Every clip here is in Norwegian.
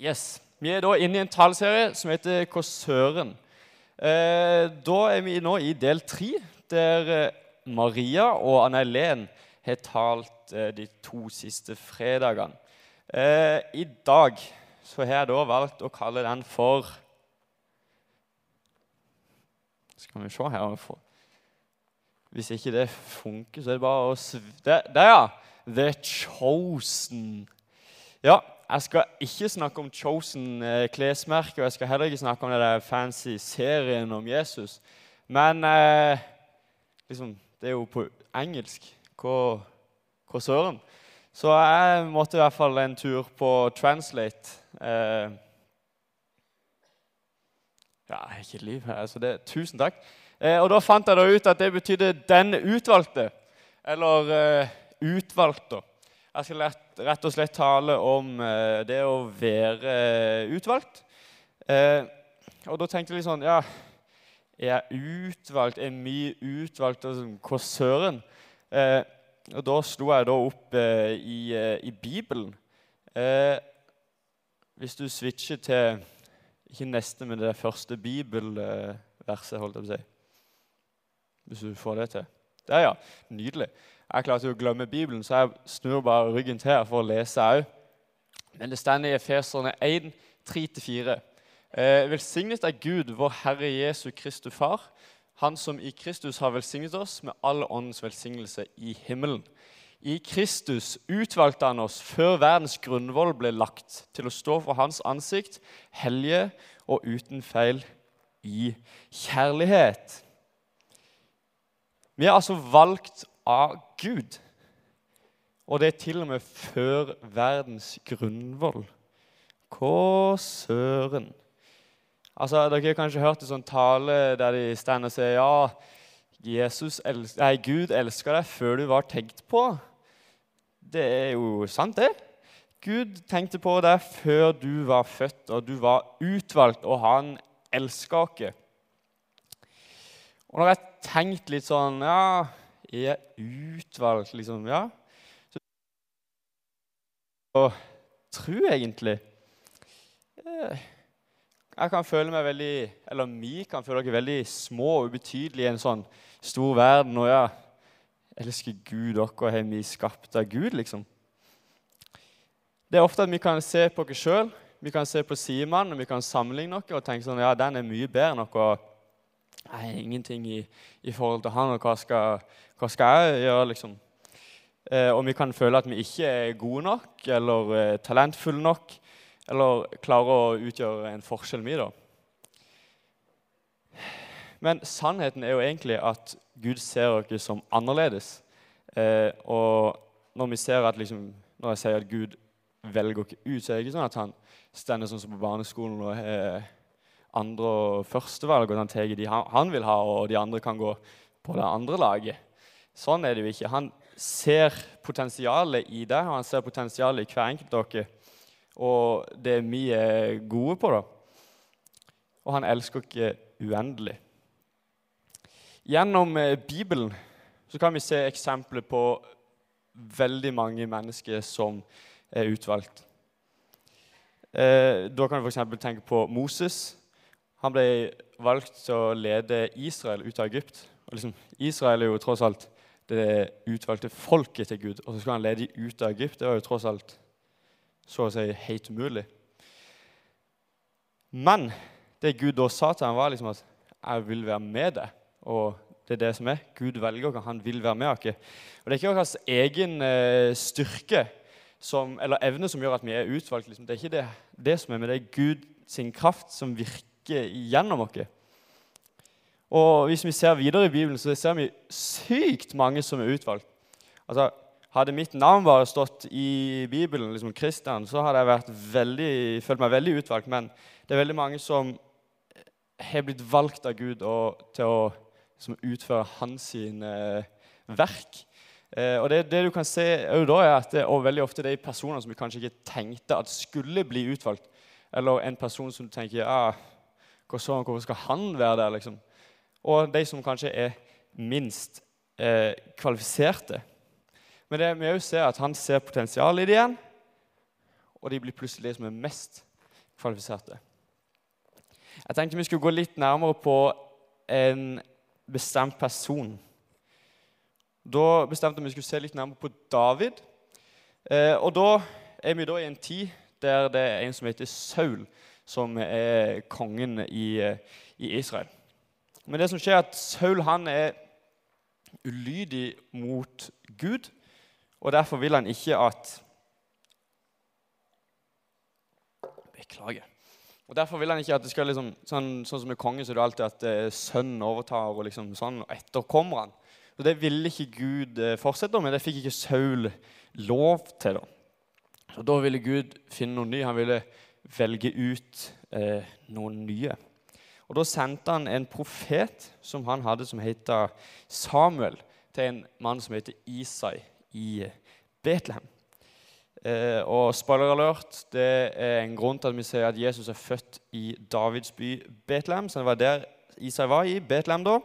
Yes. Vi er da inne i en taleserie som heter Hva søren? Eh, da er vi nå i del tre, der eh, Maria og Anne Helen har talt eh, de to siste fredagene. Eh, I dag så har jeg da valgt å kalle den for Skal vi se her. Hvis ikke det funker, så er det bare å sv... Der, der ja! The Chosen. Ja, jeg skal ikke snakke om Chosen eh, klesmerke, og jeg skal heller ikke snakke om den fancy serien om Jesus. Men eh, liksom, det er jo på engelsk. Hva, søren? Så jeg måtte i hvert fall en tur på Translate. Eh, ja, jeg har ikke et liv her, så det, tusen takk. Eh, og da fant jeg da ut at det betydde 'den utvalgte', eller eh, 'utvalgte'. Jeg skal rett og slett tale om eh, det å være eh, utvalgt. Eh, og da tenkte jeg litt sånn Ja, er jeg utvalgt? Er vi utvalgt? Og sånn, Hva søren? Og da slo jeg da opp i, i Bibelen. hvis du switcher til Ikke neste, men det første bibelverset, holdt jeg på å si. Hvis du får det til. Der, ja. Nydelig. Jeg klarte å glemme Bibelen, så jeg snur bare ryggen til her for å lese òg. Men det står i Efeserne 1, 3-4. Eh, velsignet er Gud, vår Herre Jesu Kristus Far, Han som i Kristus har velsignet oss med all åndens velsignelse i himmelen. I Kristus utvalgte han oss før verdens grunnvoll ble lagt, til å stå for Hans ansikt, hellige og uten feil i kjærlighet. Vi er altså valgt av Gud. Og det er til og med før verdens grunnvoll. Hva søren? Altså, Dere har kanskje hørt en sånn tale der de står og sier ja, Jesus elsker, nei, Gud elsker deg før du var tenkt på. Det er jo sant, det. Gud tenkte på deg før du var født, og du var utvalgt, og han elsker oss. Og når jeg har tenkt litt sånn Ja, er utvalgt, liksom. Ja. Så, og tro, egentlig eh, Jeg kan føle meg veldig Eller vi kan føle dere veldig små og ubetydelige i en sånn stor verden. Og ja, elsker Gud dere, har vi skapt av Gud, liksom? Det er ofte at vi kan se på oss sjøl, vi kan se på Simon, og vi kan sammenligne noe og tenke sånn, ja, den er mye bedre enn noe. Nei, ingenting i, i, forhold til han, og hva skal, hva skal jeg gjøre, liksom? Eh, og vi kan føle at vi ikke er gode nok eller eh, talentfulle nok, eller klarer å utgjøre en forskjell, vi, da. Men sannheten er jo egentlig at Gud ser oss som annerledes. Eh, og når at liksom, når jeg sier at Gud velger oss ut, så er det ikke sånn at han stender sånn som på barneskolen og har andre- og førstevalg, og han tar de han vil ha, og de andre kan gå på det andre laget. Sånn er det jo ikke. Han ser potensialet i det, og han ser potensialet i hver enkelt av dere. Og det vi er gode på, da. Og han elsker dere uendelig. Gjennom eh, Bibelen så kan vi se eksempler på veldig mange mennesker som er utvalgt. Eh, da kan du f.eks. tenke på Moses. Han ble valgt til å lede Israel ut av Egypt. Og liksom, Israel er jo tross alt det utvalgte folket til Gud. Og så skal han lede dem ut av Egypt. Det var jo tross alt så å si helt umulig. Men det Gud da sa til ham, var liksom at 'jeg vil være med deg'. Og det er det som er. Gud velger oss. Han vil være med oss. Og det er ikke vår egen eh, styrke som, eller evne som gjør at vi er utvalgt. Liksom. Det er ikke det, det som er med det. er Guds kraft som virker gjennom oss. Og hvis vi ser videre i Bibelen, så ser vi sykt mange som er utvalgt. Altså, hadde mitt navn bare stått i Bibelen, liksom Kristian, så hadde jeg vært veldig, følt meg veldig utvalgt. Men det er veldig mange som har blitt valgt av Gud og, til å liksom, utføre hans eh, verk. Eh, og det, det, du kan se da er at det, og veldig ofte det er personer som vi kanskje ikke tenkte at skulle bli utvalgt. Eller en person som du tenker ja, Hvorfor skal han være der? liksom? Og de som kanskje er minst eh, kvalifiserte. Men det vi også ser at han ser potensial i det igjen, og de blir plutselig de som er mest kvalifiserte. Jeg tenkte vi skulle gå litt nærmere på en bestemt person. Da bestemte vi skulle se litt nærmere på David. Eh, og da er vi da i en tid der det er en som heter Saul, som er kongen i, i Israel. Men det som skjer er at Saul han er ulydig mot Gud, og derfor vil han ikke at Beklager. Og Derfor vil han ikke at det skal liksom, sånn, sånn som med kongen, så er det alltid at eh, sønnen overtar og liksom sånn, og etterkommer han. Og Det ville ikke Gud eh, fortsette med. Det fikk ikke Saul lov til. da. Så Da ville Gud finne noe ny. Han ville velge ut eh, noen nye. Og Da sendte han en profet som han hadde, som het Samuel, til en mann som heter Isai i Betlehem. Eh, og spoiler alert, det er en grunn til at vi sier at Jesus er født i Davids by Betlehem. Så det var der Isai var, i Betlehem da.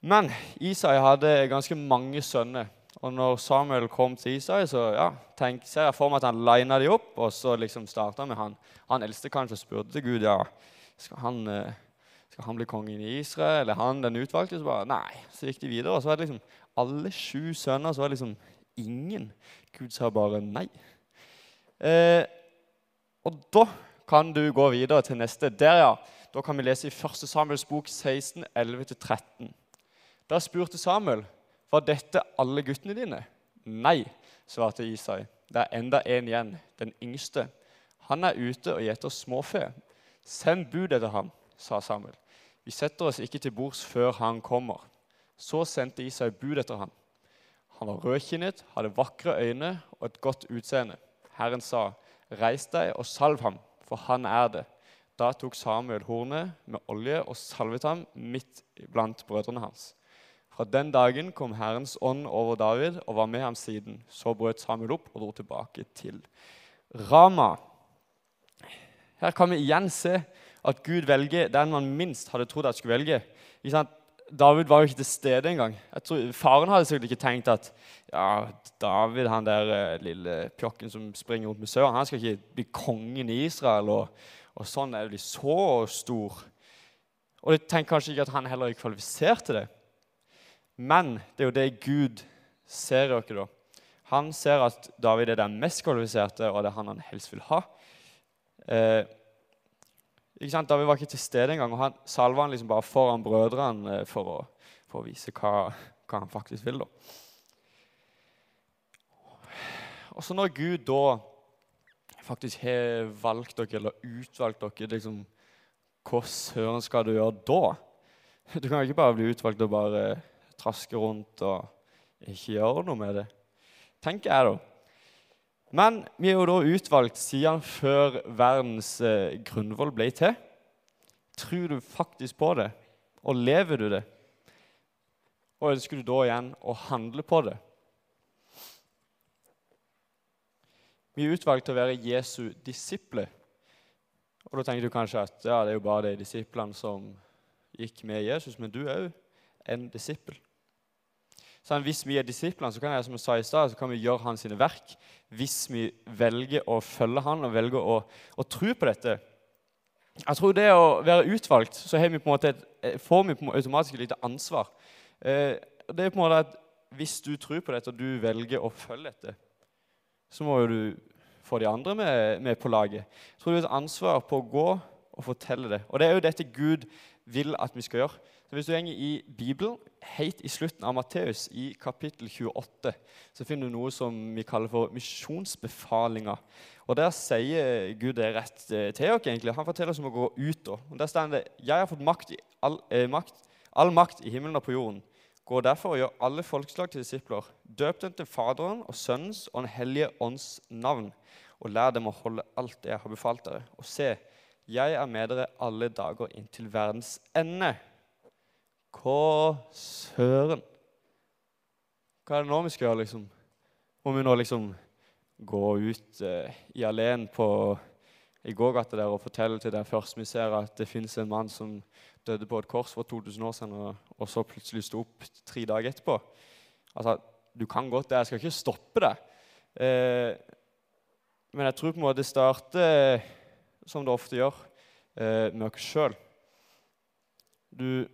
Men Isai hadde ganske mange sønner. Og når Samuel kom til Isai, så ja, tenk, ser jeg for meg at han lina de opp. Og så liksom starta med han. Han eldste kanskje spurte til Gud ja, skal han, eh, skal han bli kongen i Israel. Eller han den utvalgte? Så bare nei. Så gikk de videre. Og så var det liksom alle sju sønner. Så var det liksom ingen. Gud sa bare nei. Eh, og da kan du gå videre til neste. Der, ja. Da kan vi lese i 1. Samuels bok 16, 11-13. Da spurte Samuel var dette alle guttene dine? Nei, svarte Isai. Det er enda en igjen, den yngste. Han er ute og gjeter småfe. Send bud etter ham, sa Samuel. Vi setter oss ikke til bords før han kommer. Så sendte Isai bud etter ham. Han var rødkinnet, hadde vakre øyne og et godt utseende. Herren sa, 'Reis deg og salv ham, for han er det.' Da tok Samuel hornet med olje og salvet ham midt blant brødrene hans. Fra den dagen kom Herrens ånd over David og var med ham siden. Så brøt Samuel opp og dro tilbake til Rama. Her kan vi igjen se at Gud velger den man minst hadde trodd at skulle velge. David var jo ikke til stede engang. Faren hadde sikkert ikke tenkt at ja, David, han der eh, lille pjokken som springer rundt med søren, han skal ikke bli kongen i Israel. Og, og sånn er de så stor. Og de tenker kanskje ikke at han heller er kvalifisert til det. Men det er jo det Gud ser dere, da. Han ser at David er den mest kvalifiserte, og det er han han helst vil ha. Eh, ikke sant? David var ikke til stede engang, og han salva han liksom bare foran brødrene eh, for, å, for å vise hva, hva, han faktisk vil. da. Og så når Gud da faktisk har valgt dere, eller utvalgt dere liksom, Hva søren skal du gjøre da? Du kan ikke bare bli utvalgt og bare traske rundt og ikke gjør noe med det. Tenker jeg, da. Men vi er jo da utvalgt siden før verdens eh, grunnvoll ble til. Tror du faktisk på det, og lever du det? Og ønsker du da igjen å handle på det? Vi er utvalgt til å være Jesu disipler. Og da tenker du kanskje at ja, det er jo bare de disiplene som gikk med Jesus, men du er òg en disippel. Sånn, hvis vi er disiplene, så kan jeg, som jeg sa i sted, så kan vi gjøre hans verk hvis vi velger å følge han og velger å, å tro på dette. Jeg tror det å være utvalgt, så vi et, eh, får vi automatisk et lite ansvar. Eh, det er på en måte at Hvis du tror på dette, og du velger å følge dette, så må jo du få de andre med, med på laget. Jeg tror du har et ansvar på å gå og fortelle det. Og det er jo dette Gud vil at vi skal gjøre. Så Hvis du går i Bibelen, helt i slutten av Matteus, i kapittel 28, så finner du noe som vi kaller for misjonsbefalinga. Og Der sier Gud det rett eh, til oss. egentlig. Han forteller oss om å gå ut. Og der står det Jeg har fått makt, all, eh, makt, all makt i himmelen og på jorden. Gå derfor og gjør alle folkeslag til disipler. Døp dem til Faderen og Sønnens og Den hellige ånds navn. Og lær dem å holde alt det jeg har befalt dere. Og se, jeg er med dere alle dager inntil verdens ende. Hva søren? Hva er det nå vi skal gjøre, liksom? Må vi nå liksom gå ut eh, i alene på i gågata der og fortelle til den først vi ser at det fins en mann som døde på et kors for 2000 år siden, og, og så plutselig sto opp tre dager etterpå? Altså, Du kan godt det. Jeg skal ikke stoppe det. Eh, men jeg tror på en måte det starter, som det ofte gjør, eh, med oss sjøl. Du,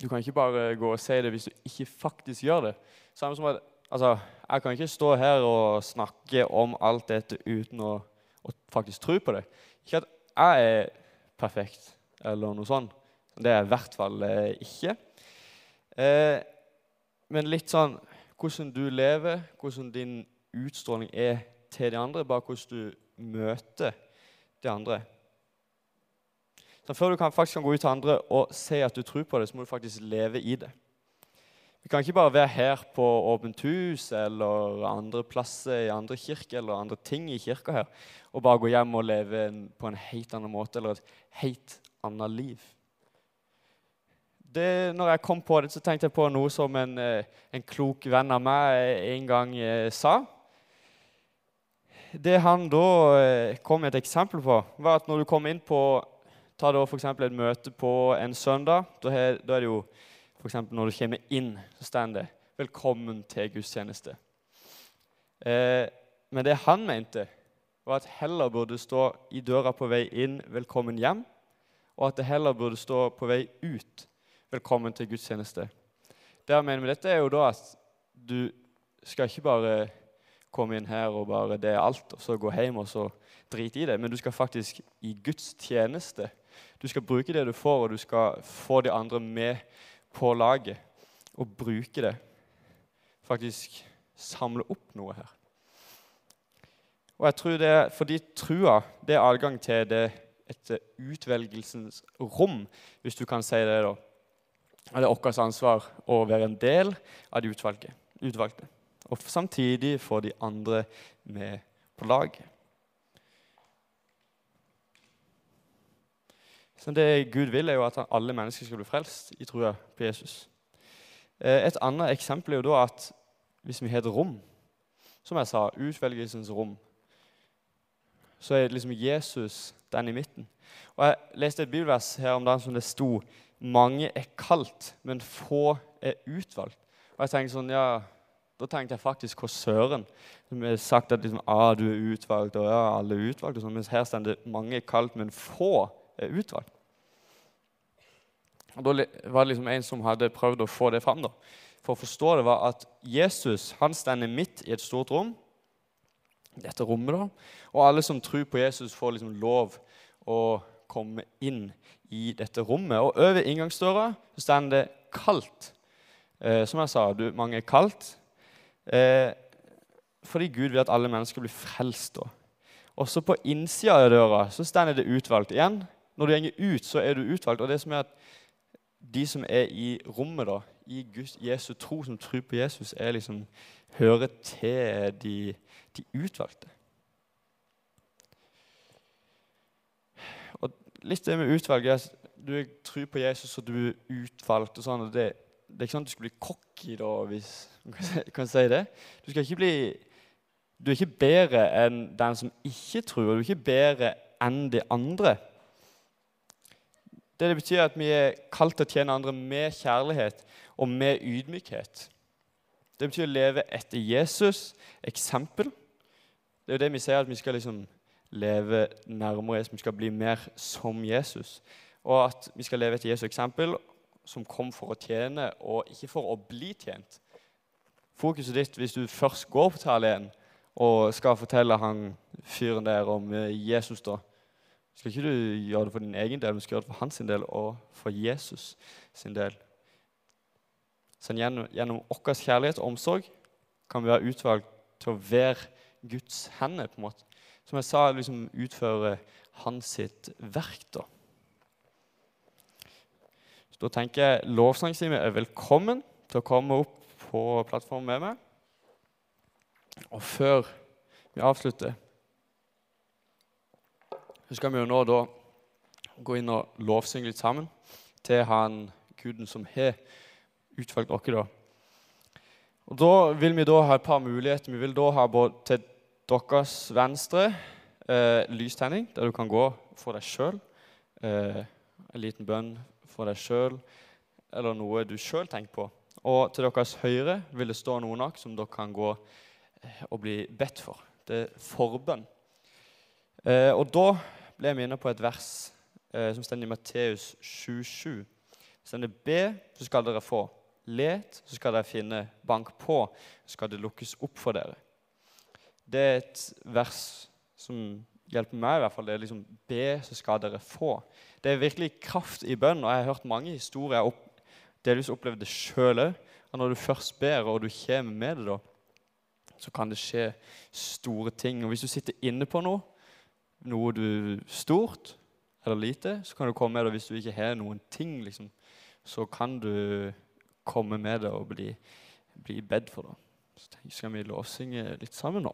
du kan ikke bare gå og si det hvis du ikke faktisk gjør det. Samme som at, altså, Jeg kan ikke stå her og snakke om alt dette uten å, å faktisk tro på det. Ikke at jeg er perfekt eller noe sånt. Det er jeg i hvert fall eh, ikke. Eh, men litt sånn hvordan du lever, hvordan din utstråling er til de andre, bare hvordan du møter de andre. Så Før du kan, faktisk kan gå ut til andre og se at du tror på det, så må du faktisk leve i det. Vi kan ikke bare være her på Åpent hus eller andre plasser i andre kirker eller andre ting i kirka her og bare gå hjem og leve på en helt annen måte eller et helt annet liv. Det, når jeg kom på det, så tenkte jeg på noe som en, eh, en klok venn av meg en gang eh, sa. Det han da eh, kom med et eksempel på, var at når du kom inn på Ta da f.eks. et møte på en søndag. Da er, det jo eksempel når du kommer inn, så står det 'Velkommen til gudstjeneste'. Eh, men det han mente, var at heller burde stå i døra på vei inn 'Velkommen hjem', og at det heller burde stå på vei ut 'Velkommen til gudstjeneste'. Det han mener med dette, er jo da at du skal ikke bare komme inn her og bare det er alt, og så gå hjem og så drite i det, men du skal faktisk i Guds tjeneste. Du skal bruke det du får, og du skal få de andre med på laget og bruke det. Faktisk samle opp noe her. Og jeg tror det, Fordi trua det er adgang til det, et utvelgelsens rom, hvis du kan si det. da. Det er vårt ansvar å være en del av de utvalgte. Og samtidig få de andre med på laget. Så det Gud vil, er jo at alle mennesker skal bli frelst i trua på Jesus. Eh, et annet eksempel er jo da at hvis vi har et rom, som jeg sa, utvelgelsens rom, så er liksom Jesus den i midten. Og Jeg leste et bibelvers her om dagen som det sto mange er kalt, men få er utvalgt. Og jeg tenkte sånn, ja, Da tenkte jeg faktisk hva søren. Som har sagt at liksom, ah, du er utvalgt, og ja, alle er utvalgt. Og sånn, mens her står det mange er kalt, men få er utvalgt. Og Da var det liksom en som hadde prøvd å få det fram. da. For å forstå det var at Jesus han stender midt i et stort rom. Dette rommet da, Og alle som tror på Jesus, får liksom lov å komme inn i dette rommet. Og over inngangsdøra så står det 'kaldt'. Eh, som jeg sa, du, mange er kaldt. Eh, fordi Gud vil at alle mennesker blir frelst. da. Også på innsida av døra så står det 'utvalgt'. Igjen, når du går ut, så er du utvalgt. Og det som er at de som er i rommet, da, i Guds, Jesu tro, som tror på Jesus, er liksom, hører til de, de utvalgte. Og litt det med utvalg er Du tror på Jesus, og du er utvalgt. og sånn, og det, det, er ikke sånn at du skal bli cocky da, hvis du kan si det. Du skal ikke bli du er ikke bedre enn den som ikke tror, og du er ikke bedre enn de andre. Det, det betyr at vi er kalt til å tjene andre med kjærlighet og med ydmykhet. Det betyr å leve etter Jesus' eksempel. Det er jo det vi sier, at vi skal liksom leve nærmere Jesus, vi skal bli mer som Jesus. Og at vi skal leve etter Jesu eksempel, som kom for å tjene og ikke for å bli tjent. Fokuset ditt hvis du først går på talen og skal fortelle han fyren der om eh, Jesus, da skal ikke du gjøre det for din egen del, men skal gjøre det for hans del og for Jesus sin del. Så gjennom, gjennom vår kjærlighet og omsorg kan vi være utvalgt til å være Guds hender. på en måte som jeg sa, liksom utføre hans sitt verk. da. Så da tenker jeg lovsangstimen er velkommen til å komme opp på plattformen med meg. Og før vi avslutter, så skal vi jo nå da gå inn og lovsynge litt sammen til han guden som har utvalgt oss. da. Og Da vil vi da ha et par muligheter. Vi vil da ha både til deres venstre eh, lystenning, der du kan gå for deg sjøl. Eh, en liten bønn for deg sjøl, eller noe du sjøl tenker på. Og til deres høyre vil det stå noen nok som dere kan gå eh, og bli bedt for. Det er forbønn. Eh, og da ble jeg minnet på et vers eh, som står i Matteus 7,7. Det dere ber, så skal dere få. Let, så skal dere finne. Bank på, så skal det lukkes opp for dere. Det er et vers som hjelper meg, i hvert fall. Det er liksom be, så skal dere få. Det er virkelig kraft i bønn, og jeg har hørt mange historier. Opp, delvis opplevd det sjøl òg. Når du først ber, og du kommer med det, da, så kan det skje store ting. Og hvis du sitter inne på noe, noe du stort eller lite, så kan du komme med det. Hvis du ikke har noen ting, liksom, så kan du komme med det og bli, bli bedt for det. Så skal vi lovsynge litt sammen nå.